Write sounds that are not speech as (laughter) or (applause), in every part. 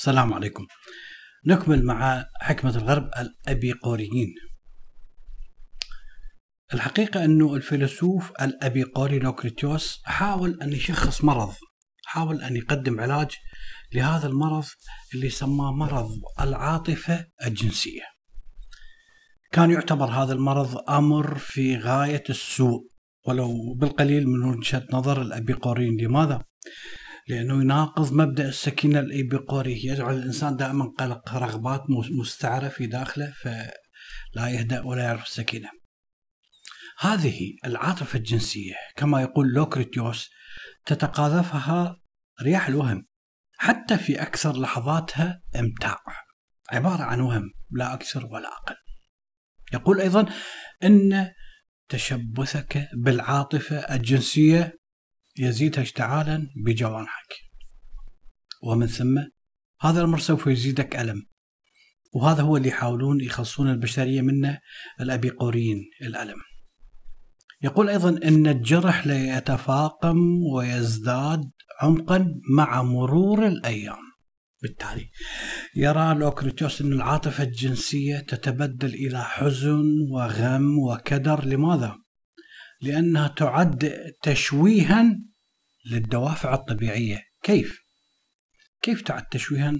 السلام عليكم. نكمل مع حكمة الغرب الأبيقوريين. الحقيقة أنه الفيلسوف الأبيقوري نوكريتيوس حاول أن يشخص مرض حاول أن يقدم علاج لهذا المرض اللي سماه مرض العاطفة الجنسية. كان يعتبر هذا المرض أمر في غاية السوء ولو بالقليل من وجهة نظر الأبيقوريين. لماذا؟ لأنه يناقض مبدأ السكينة الإيبيقوري يجعل الإنسان دائما قلق رغبات مستعرة في داخله فلا يهدأ ولا يعرف السكينة. هذه العاطفة الجنسية كما يقول لوكريتيوس تتقاذفها رياح الوهم حتى في أكثر لحظاتها إمتاع. عبارة عن وهم لا أكثر ولا أقل. يقول أيضا أن تشبثك بالعاطفة الجنسية يزيدها اشتعالا بجوانحك. ومن ثم هذا الأمر سوف يزيدك ألم. وهذا هو اللي يحاولون يخلصون البشرية منه الأبيقوريين الألم. يقول أيضا أن الجرح لا يتفاقم ويزداد عمقا مع مرور الأيام. بالتالي يرى لوكريتوس أن العاطفة الجنسية تتبدل إلى حزن وغم وكدر. لماذا؟ لأنها تعد تشويها للدوافع الطبيعية. كيف؟ كيف تعد تشويها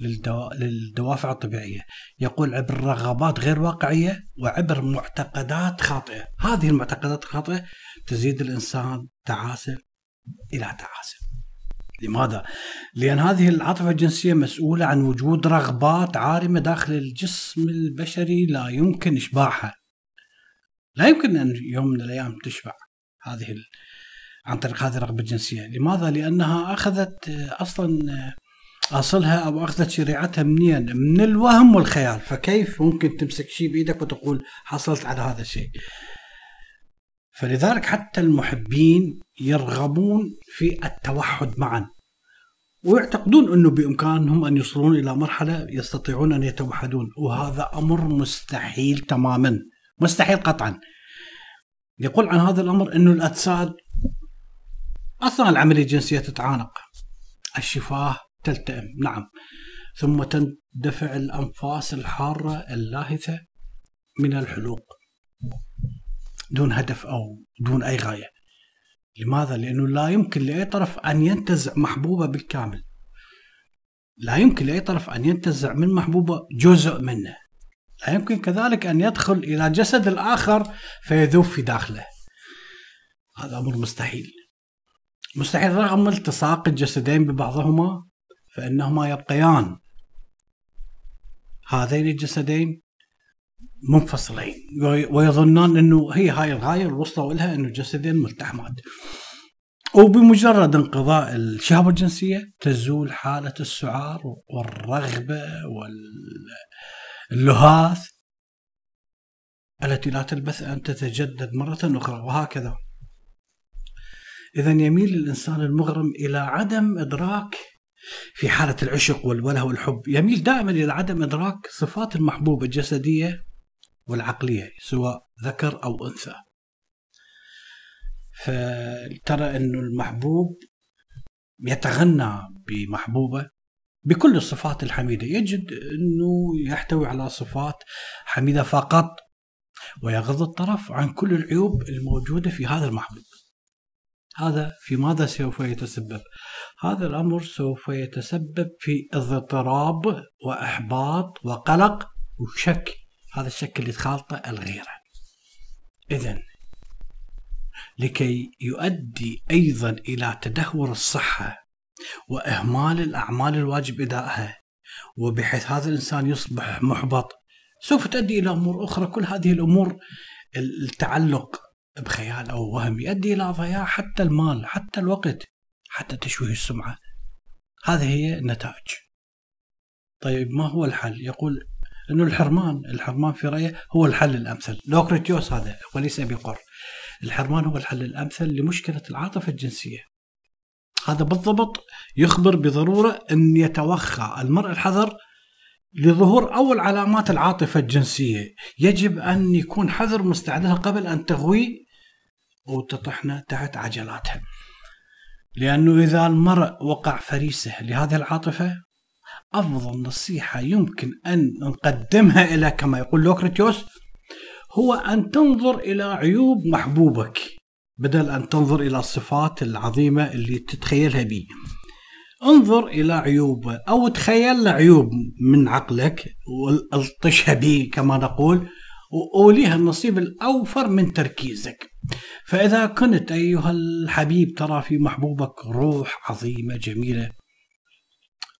للدو... للدوافع الطبيعية؟ يقول عبر رغبات غير واقعية وعبر معتقدات خاطئة. هذه المعتقدات الخاطئة تزيد الإنسان تعاسة إلى تعاسة. لماذا؟ لأن هذه العاطفة الجنسية مسؤولة عن وجود رغبات عارمة داخل الجسم البشري لا يمكن إشباعها. لا يمكن أن يوم من الأيام تشبع هذه ال... عن طريق هذه الرغبة الجنسية لماذا؟ لأنها أخذت أصلا أصلها أو أخذت شريعتها منين؟ من الوهم والخيال فكيف ممكن تمسك شيء بإيدك وتقول حصلت على هذا الشيء فلذلك حتى المحبين يرغبون في التوحد معا ويعتقدون إنه بإمكانهم أن يوصلون إلى مرحلة يستطيعون أن يتوحدون وهذا أمر مستحيل تماما مستحيل قطعا. يقول عن هذا الأمر إنه الأجساد أثناء العملية الجنسية تتعانق. الشفاه تلتئم نعم. ثم تندفع الأنفاس الحارة اللاهثة من الحلوق دون هدف أو دون أي غاية. لماذا؟ لأنه لا يمكن لأي طرف أن ينتزع محبوبة بالكامل. لا يمكن لأي طرف أن ينتزع من محبوبة جزء منه. يمكن كذلك أن يدخل إلى جسد الآخر فيذوب في داخله. هذا أمر مستحيل. مستحيل رغم التصاق الجسدين ببعضهما فإنهما يبقيان. هذين الجسدين منفصلين ويظنان إنه هي هاي الغاية اللي وصلوا لها إنه الجسدين ملتحمات. وبمجرد انقضاء الشهوة الجنسية تزول حالة السعار والرغبة وال اللهاث التي لا تلبث أن تتجدد مرة أخرى وهكذا. إذا يميل الإنسان المغرم إلى عدم إدراك في حالة العشق والوله والحب. يميل دائما إلى عدم إدراك صفات المحبوب الجسدية والعقلية سواء ذكر أو أنثى. فترى أن المحبوب يتغنى بمحبوبة بكل الصفات الحميدة. يجد أنه يحتوي على صفات حميدة فقط ويغض الطرف عن كل العيوب الموجودة في هذا المحبوب. هذا في ماذا سوف يتسبب؟ هذا الأمر سوف يتسبب في اضطراب وإحباط وقلق وشك. هذا الشك اللي تخالطه الغيرة. إذا لكي يؤدي أيضا إلى تدهور الصحة وإهمال الأعمال الواجب أدائها. وبحيث هذا الإنسان يصبح محبط سوف تؤدي إلى أمور أخرى. كل هذه الأمور التعلق بخيال أو وهم يؤدي إلى ضياع حتى المال حتى الوقت حتى تشويه السمعة. هذه هي النتائج. طيب ما هو الحل؟ يقول أنه الحرمان الحرمان في رأيه هو الحل الأمثل. لوكريتيوس هذا وليس بقر. الحرمان هو الحل الأمثل لمشكلة العاطفة الجنسية. هذا بالضبط يخبر بضرورة أن يتوخى المرء الحذر لظهور أول علامات العاطفة الجنسية. يجب أن يكون حذر مستعدها قبل أن تغوي وتطحنا تحت عجلاتها. لأنه إذا المرء وقع فريسة لهذه العاطفة أفضل نصيحة يمكن أن نقدمها إلى كما يقول لوكريتيوس هو أن تنظر إلى عيوب محبوبك. بدل أن تنظر إلى الصفات العظيمة اللي تتخيلها به. انظر إلى عيوبه أو تخيل عيوب من عقلك وألطشها به كما نقول وأوليها النصيب الأوفر من تركيزك. فإذا كنت أيها الحبيب ترى في محبوبك روح عظيمة جميلة.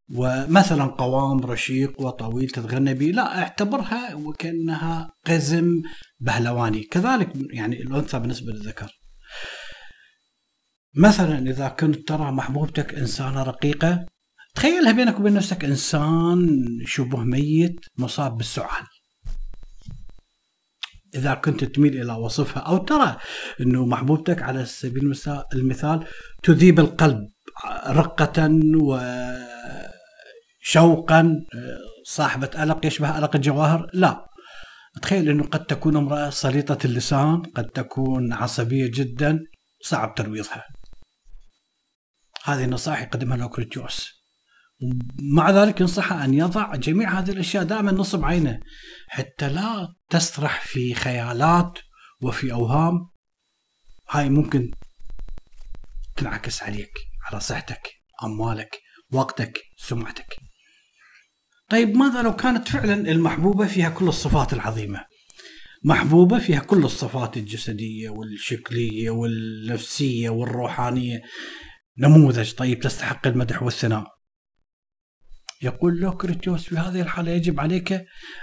ومثلا قوام رشيق وطويل تتغنى به لا اعتبرها وكأنها قزم بهلواني. كذلك يعني الأنثى بالنسبة للذكر. مثلا إذا كنت ترى محبوبتك إنسانة رقيقة تخيلها بينك وبين نفسك إنسان شبه ميت مصاب بالسعال. إذا كنت تميل إلى وصفها أو ترى إنه محبوبتك على سبيل المثال تذيب القلب رقة وشوقا صاحبة ألق يشبه ألق الجواهر لا. تخيل أنه قد تكون امرأة سليطة اللسان قد تكون عصبية جدا صعب ترويضها. هذه نصائح يقدمها لوكريتيوس مع ذلك ينصحه أن يضع جميع هذه الأشياء دائما نصب عينه حتى لا تسرح في خيالات وفي أوهام. هاي ممكن تنعكس عليك على صحتك أموالك وقتك سمعتك. طيب ماذا لو كانت فعلا المحبوبة فيها كل الصفات العظيمة؟ محبوبة فيها كل الصفات الجسدية والشكلية والنفسية والروحانية. نموذج طيب تستحق المدح والثناء. يقول لوكريتيوس في هذه الحالة يجب عليك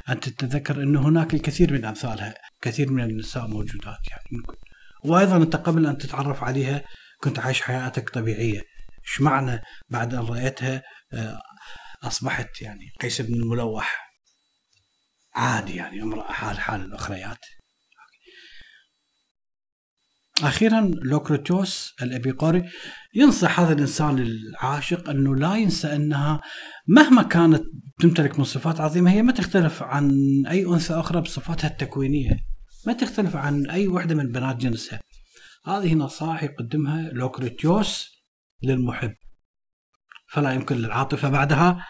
أن تتذكر أن هناك الكثير من أمثالها كثير من النساء موجودات يعني وأيضا أنت قبل أن تتعرف عليها كنت عايش حياتك طبيعية. إيش معنى بعد أن رأيتها؟ آه، أصبحت يعني قيس بن الملوح عادي يعني امرأة حال حال الأخريات. أخيرا لوكريتوس الأبيقوري ينصح هذا الإنسان العاشق أنه لا ينسى أنها مهما كانت تمتلك من صفات عظيمة هي ما تختلف عن أي أنثى أخرى بصفاتها التكوينية. ما تختلف عن أي وحدة من بنات جنسها. هذه نصائح يقدمها لوكريتيوس للمحب. فلا يمكن للعاطفة بعدها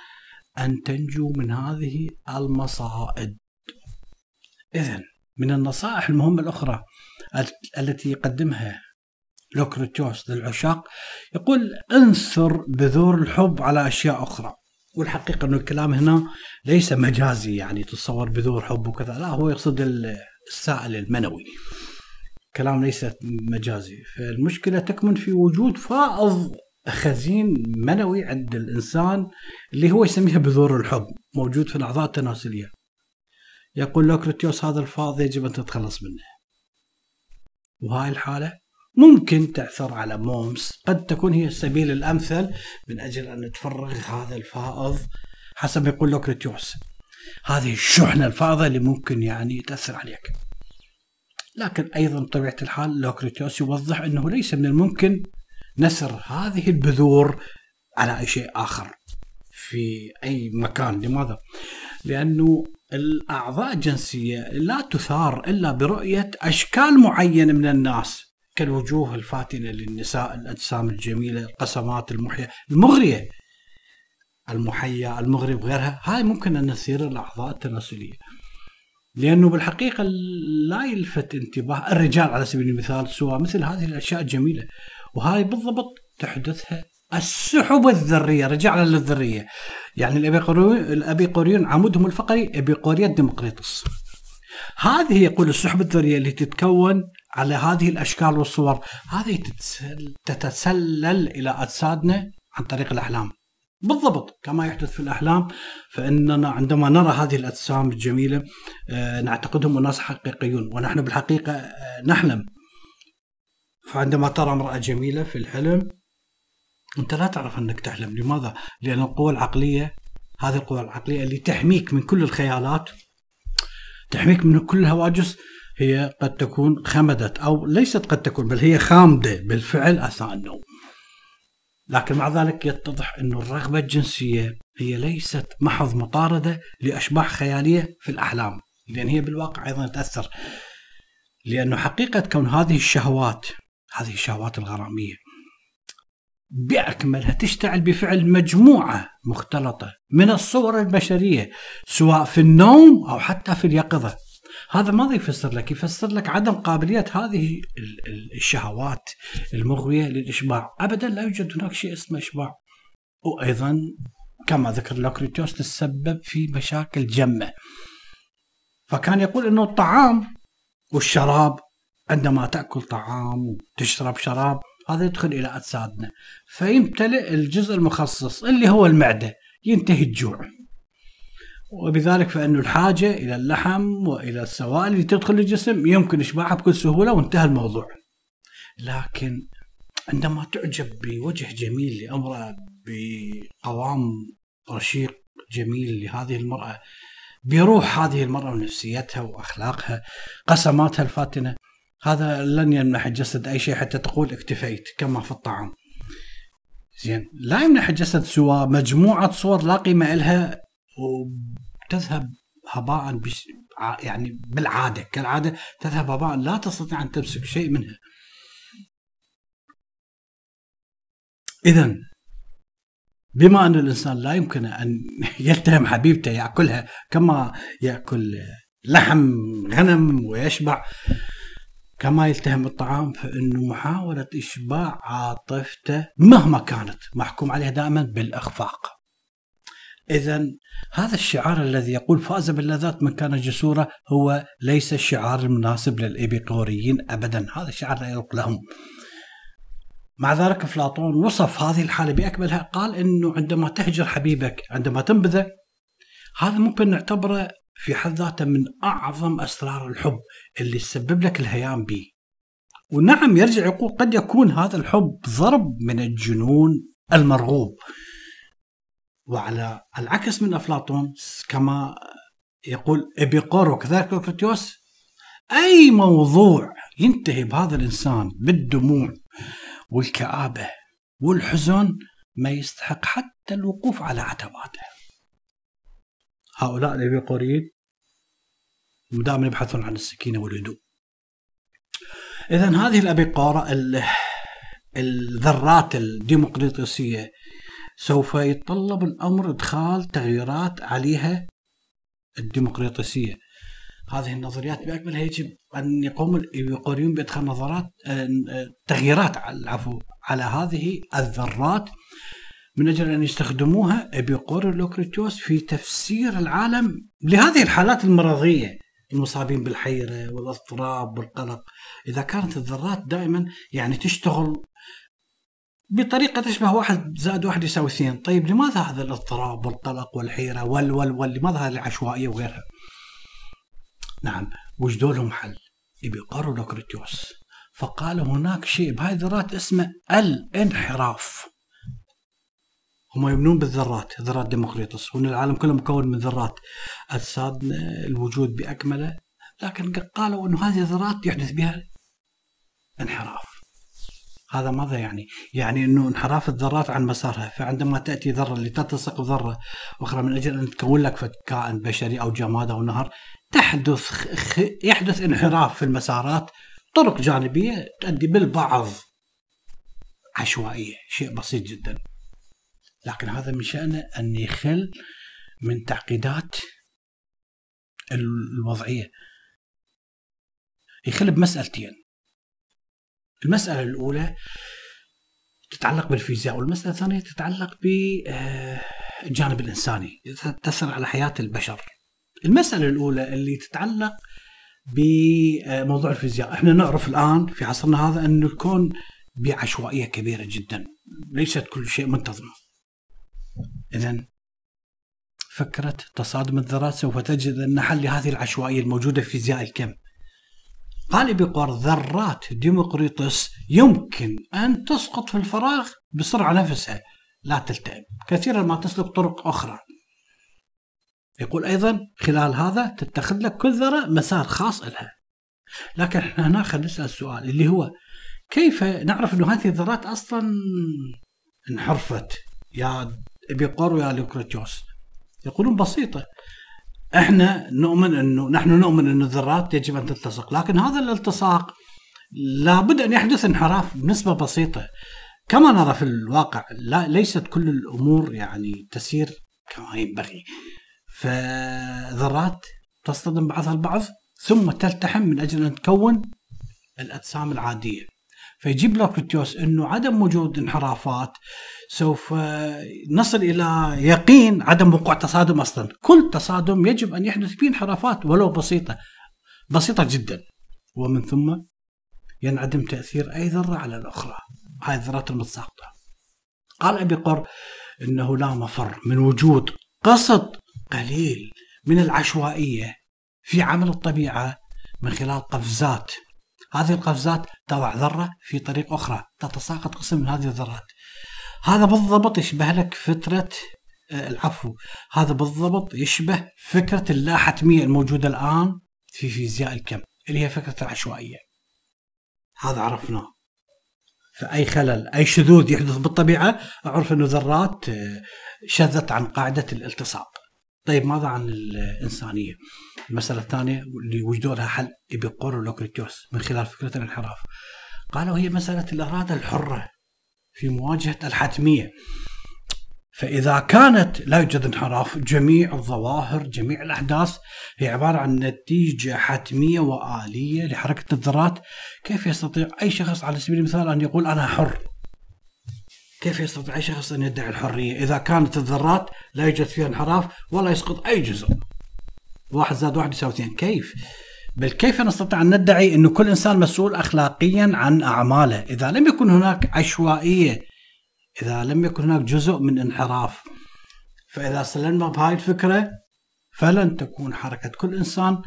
أن تنجو من هذه المصائد. اذا من النصائح المهمة الأخرى التي يقدمها لوكريتيوس للعشاق يقول انثر بذور الحب على أشياء أخرى. والحقيقة انه الكلام هنا ليس مجازي يعني تصور بذور حب وكذا لا هو يقصد السائل المنوي. كلام ليس مجازي. فالمشكلة تكمن في وجود فائض خزين منوي عند الإنسان اللي هو يسميها بذور الحب موجود في الأعضاء التناسلية. يقول لوكريتيوس هذا الفائض يجب أن تتخلص منه. وهاي الحالة ممكن تعثر على مومس قد تكون هي السبيل الأمثل من أجل أن تفرغ هذا الفائض حسب يقول لوكريتيوس هذه الشحنة الفائضة اللي ممكن يعني تأثر عليك. لكن أيضا بطبيعة الحال لوكريتيوس يوضح أنه ليس من الممكن نثر هذه البذور على أي شيء آخر في أي مكان. لماذا؟ لأنه الأعضاء الجنسية لا تثار إلا برؤية أشكال معينة من الناس كالوجوه الفاتنة للنساء الأجسام الجميلة القسمات المحية المغرية المحية المغري وغيرها. هاي ممكن أن نثير الأعضاء التناسلية لأنه بالحقيقة لا يلفت انتباه الرجال على سبيل المثال سوى مثل هذه الأشياء الجميلة وهاي بالضبط تحدثها السحب الذرية رجعنا للذرية. يعني الأبيقوريون عمودهم الفقري أبيقورية ديمقريطس. هذه يقول السحب الذرية اللي تتكون على هذه الأشكال والصور. هذه تتسلل إلى أجسادنا عن طريق الأحلام. بالضبط كما يحدث في الأحلام فإننا عندما نرى هذه الأجسام الجميلة آه، نعتقدهم أناس حقيقيون ونحن بالحقيقة آه، نحلم. فعندما ترى امرأة جميلة في الحلم أنت لا تعرف أنك تحلم لماذا؟ لأن القوى العقلية هذه القوى العقلية اللي تحميك من كل الخيالات تحميك من كل الهواجس هي قد تكون خمدت أو ليست قد تكون بل هي خامدة بالفعل أثناء النوم. لكن مع ذلك يتضح أن الرغبة الجنسية هي ليست محض مطاردة لأشباح خيالية في الأحلام. لأن هي بالواقع أيضا تأثر. لأنه حقيقة كون هذه الشهوات هذه الشهوات الغرامية باكملها تشتعل بفعل مجموعة مختلطة من الصور البشرية سواء في النوم أو حتى في اليقظة. هذا ماذا يفسر لك؟ يفسر لك عدم قابلية هذه الشهوات المغوية للإشباع، ابدا لا يوجد هناك شيء اسمه إشباع. وأيضا كما ذكر لوكريتوس تسبب في مشاكل جمة. فكان يقول إنه الطعام والشراب عندما تأكل طعام وتشرب شراب هذا يدخل إلى أجسادنا. فيمتلئ الجزء المخصص اللي هو المعدة ينتهي الجوع. وبذلك فإن الحاجة إلى اللحم وإلى السوائل اللي تدخل الجسم يمكن إشباعها بكل سهولة وانتهى الموضوع. لكن عندما تعجب بوجه جميل لأمرأة بقوام رشيق جميل لهذه المرأة بروح هذه المرأة ونفسيتها وأخلاقها قسماتها الفاتنة هذا لن يمنح الجسد أي شيء حتى تقول اكتفيت كما في الطعام. زين لا يمنح الجسد سوى مجموعة صور لا قيمة لها وتذهب هباء بش يعني بالعادة كالعادة تذهب هباء لا تستطيع أن تمسك شيء منها. إذا بما أن الإنسان لا يمكن أن (laughs) يلتهم حبيبته يأكلها كما يأكل لحم غنم ويشبع كما يلتهم الطعام فإنه محاولة إشباع عاطفته مهما كانت. محكوم عليها دائما بالإخفاق. إذا هذا الشعار الذي يقول فاز باللذات من كان جسورا هو ليس الشعار المناسب للإبيقوريين أبدا. هذا الشعار لا يليق لهم. مع ذلك أفلاطون وصف هذه الحالة بأكملها قال أنه عندما تهجر حبيبك عندما تنبذه هذا ممكن نعتبره في حد ذاته من أعظم أسرار الحب اللي تسبب لك الهيام به ونعم يرجع يقول قد يكون هذا الحب ضرب من الجنون المرغوب. وعلى العكس من أفلاطون كما يقول إبيقور وكذلك كوكريتيوس أي موضوع ينتهي بهذا الإنسان بالدموع والكآبة والحزن ما يستحق حتى الوقوف على عتباته. هؤلاء الإبيقوريين دائما يبحثون عن السكينة والهدوء. إذا هذه الأبيقورة الذرات الديمقراطيسية سوف يتطلب الأمر إدخال تغييرات عليها الديمقراطيسية هذه النظريات بأكملها يجب أن يقوم الايبيقوريون بإدخال نظرات آه، تغييرات العفو على هذه الذرات. من أجل أن يستخدموها ابيقور لوكريتوس في تفسير العالم لهذه الحالات المرضية المصابين بالحيرة والأضطراب والقلق. إذا كانت الذرات دائما يعني تشتغل بطريقة تشبه واحد زائد واحد يساوي اثنين، طيب لماذا هذا الاضطراب والقلق والحيرة وال وال وال لماذا هذه العشوائية وغيرها؟ نعم وجدوا لهم حل؟ يبي يقروا لوكريتيوس فقال هناك شيء بهاي الذرات اسمه الانحراف. هم يؤمنون بالذرات ذرات ديمقريطس وان العالم كله مكون من ذرات اجسادنا الوجود بأكمله. لكن قالوا إنه هذه الذرات يحدث بها انحراف. هذا ماذا يعني؟ يعني إنه انحراف الذرات عن مسارها، فعندما تأتي ذرة لتلتصق بذرة أخرى من أجل أن تكون لك كائن بشري أو جماد أو نهر تحدث يحدث انحراف في المسارات طرق جانبية تؤدي بالبعض عشوائية، شيء بسيط جدا. لكن هذا من شأنه أن يخل من تعقيدات الوضعية. يخل بمسألتين. المسألة الأولى تتعلق بالفيزياء والمسألة الثانية تتعلق بالجانب آه، الإنساني. تأثر على حياة البشر. المسألة الأولى اللي تتعلق بموضوع الفيزياء. إحنا نعرف الآن في عصرنا هذا أن الكون بعشوائية كبيرة جدا. ليست كل شيء منتظم إذا فكرة تصادم الذرات سوف تجد أن حل لهذه العشوائية الموجودة في فيزياء الكم. قال بقر ذرات ديمقريطس يمكن أن تسقط في الفراغ بسرعة نفسها لا تلتئم. كثيرا ما تسلك طرق أخرى. يقول أيضا خلال هذا تتخذ لك كل ذرة مسار خاص لها. لكن إحنا هنا خلينا نسأل السؤال اللي هو كيف نعرف أنه هذه الذرات أصلا انحرفت؟ يا بيقر ويا لوكريتيوس يقولون بسيطة. إحنا نؤمن انه نحن نؤمن ان الذرات يجب أن تلتصق لكن هذا الالتصاق لابد أن يحدث انحراف بنسبة بسيطة. كما نرى في الواقع لا ليست كل الأمور يعني تسير كما ينبغي. فذرات تصطدم بعضها البعض ثم تلتحم من أجل أن تكون الأجسام العادية. فيجيب لوكريتيوس إنه عدم وجود انحرافات سوف نصل إلى يقين عدم وقوع تصادم أصلا، كل تصادم يجب أن يحدث فيه انحرافات ولو بسيطة بسيطة جدا. ومن ثم ينعدم تأثير أي ذرة على الأخرى، هاي الذرات المتساقطة. قال أبي قر إنه لا مفر من وجود قسط قليل من العشوائية في عمل الطبيعة من خلال قفزات. هذه القفزات تضع ذرة في طريق أخرى. تتساقط قسم من هذه الذرات. هذا بالضبط يشبه لك فترة آه، العفو. هذا بالضبط يشبه فكرة اللا حتمية الموجودة الآن في فيزياء الكم اللي هي فكرة العشوائية. هذا عرفناه. فأي خلل أي شذوذ يحدث بالطبيعة أعرف أنه ذرات آه، شذت عن قاعدة الالتصاق. طيب ماذا عن الإنسانية؟ المسألة الثانية اللي وجدوا لها حل إبيقور ولوكريتيوس من خلال فكرة الانحراف. قالوا هي مسألة الإرادة الحرة. في مواجهة الحتمية. فإذا كانت لا يوجد انحراف جميع الظواهر جميع الأحداث هي عبارة عن نتيجة حتمية وآلية لحركة الذرات. كيف يستطيع أي شخص على سبيل المثال أن يقول أنا حر؟ كيف يستطيع أي شخص أن يدعي الحرية؟ إذا كانت الذرات لا يوجد فيها انحراف ولا يسقط أي جزء. واحد زائد واحد يساوي اثنين. كيف؟ بل كيف نستطيع أن ندعي أن كل إنسان مسؤول أخلاقيا عن أعماله؟ إذا لم يكن هناك عشوائية إذا لم يكن هناك جزء من انحراف فإذا سلمنا بهاي الفكرة فلن تكون حركة كل إنسان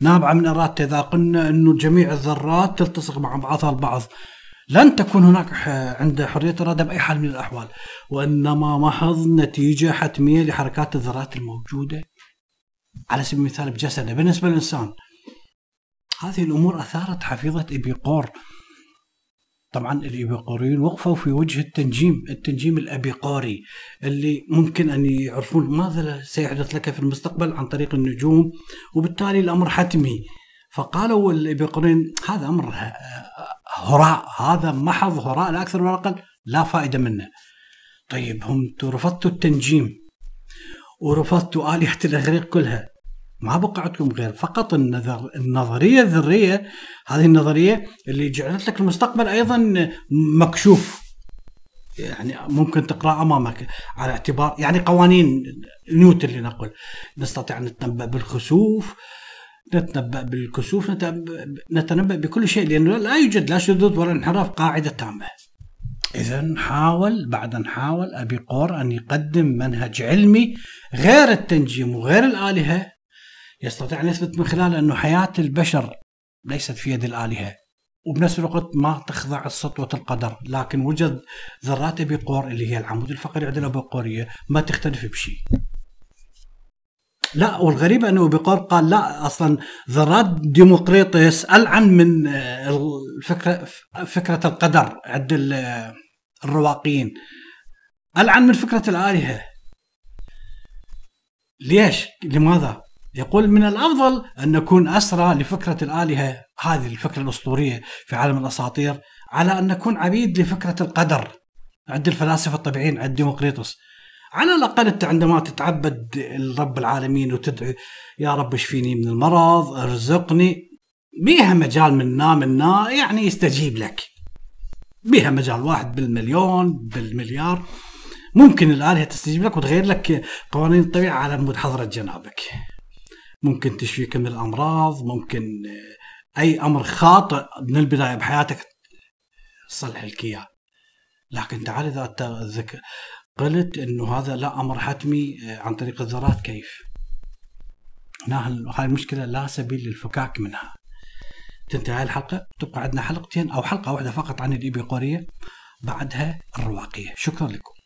نابعة من إرادته. إذا قلنا أنه جميع الذرات تلتصق مع بعضها البعض لن تكون هناك عند حرية الإرادة بأي حال من الأحوال. وإنما محض نتيجة حتمية لحركات الذرات الموجودة. على سبيل المثال بجسده. بالنسبة للإنسان هذه الأمور أثارت حفيظة إبيقور طبعا الإبيقوريين وقفوا في وجه التنجيم التنجيم الأبيقوري اللي ممكن أن يعرفون ماذا سيحدث لك في المستقبل عن طريق النجوم وبالتالي الأمر حتمي. فقالوا الإبيقوريين هذا أمر هراء هذا محض هراء لا أكثر ولا أقل لا فائدة منه. طيب هم رفضتوا التنجيم ورفضتوا آلهة الإغريق كلها. ما بقى عندكم غير فقط النظر النظرية الذرية هذه النظرية اللي جعلت لك المستقبل أيضا مكشوف. يعني ممكن تقرأ أمامك على اعتبار يعني قوانين نيوتن لنقل نستطيع أن نتنبأ بالخسوف نتنبأ بالكسوف نتنبا بكل شيء لأنه لا يوجد لا شذوذ ولا انحراف قاعدة تامة. إذا حاول بعد أن حاول أبي قور أن يقدم منهج علمي غير التنجيم وغير الآلهة. يستطيع أن يثبت من خلاله أنه حياة البشر ليست في يد الآلهة وبنفس الوقت ما تخضع لسطوة القدر لكن وجد ذرات بقور اللي هي العمود الفقري عند الأبوقورية ما تختلف بشيء لا والغريب أنه بقور قال لا أصلا ذرات ديمقريطس ألعن من الفكرة فكرة القدر عند الرواقيين ألعن من فكرة الآلهة ليش؟ لماذا؟ يقول من الأفضل أن نكون أسرى لفكرة الآلهة هذه الفكرة الأسطورية في عالم الأساطير على أن نكون عبيد لفكرة القدر. عند الفلاسفة الطبيعيين عند ديمقريطس على الأقل أنت عندما تتعبد الرب العالمين وتدعي يا رب اشفيني من المرض ارزقني. بيها مجال منا منا يعني يستجيب لك. بيها مجال واحد بالمليون بالمليار. ممكن الآلهة تستجيب لك وتغير لك قوانين الطبيعة على مود حضرة جنابك. ممكن تشفيك من الأمراض ممكن آه، أي أمر خاطئ من البداية بحياتك تصلح لك اياه لكن تعال إذا قلت إنه هذا لا أمر حتمي آه، عن طريق الذرات كيف؟ هنا هاي المشكلة لا سبيل للفكاك منها. تنتهي الحلقة تبقى عندنا حلقتين أو حلقة واحدة فقط عن الابيقوريه بعدها الرواقية، شكرا لكم.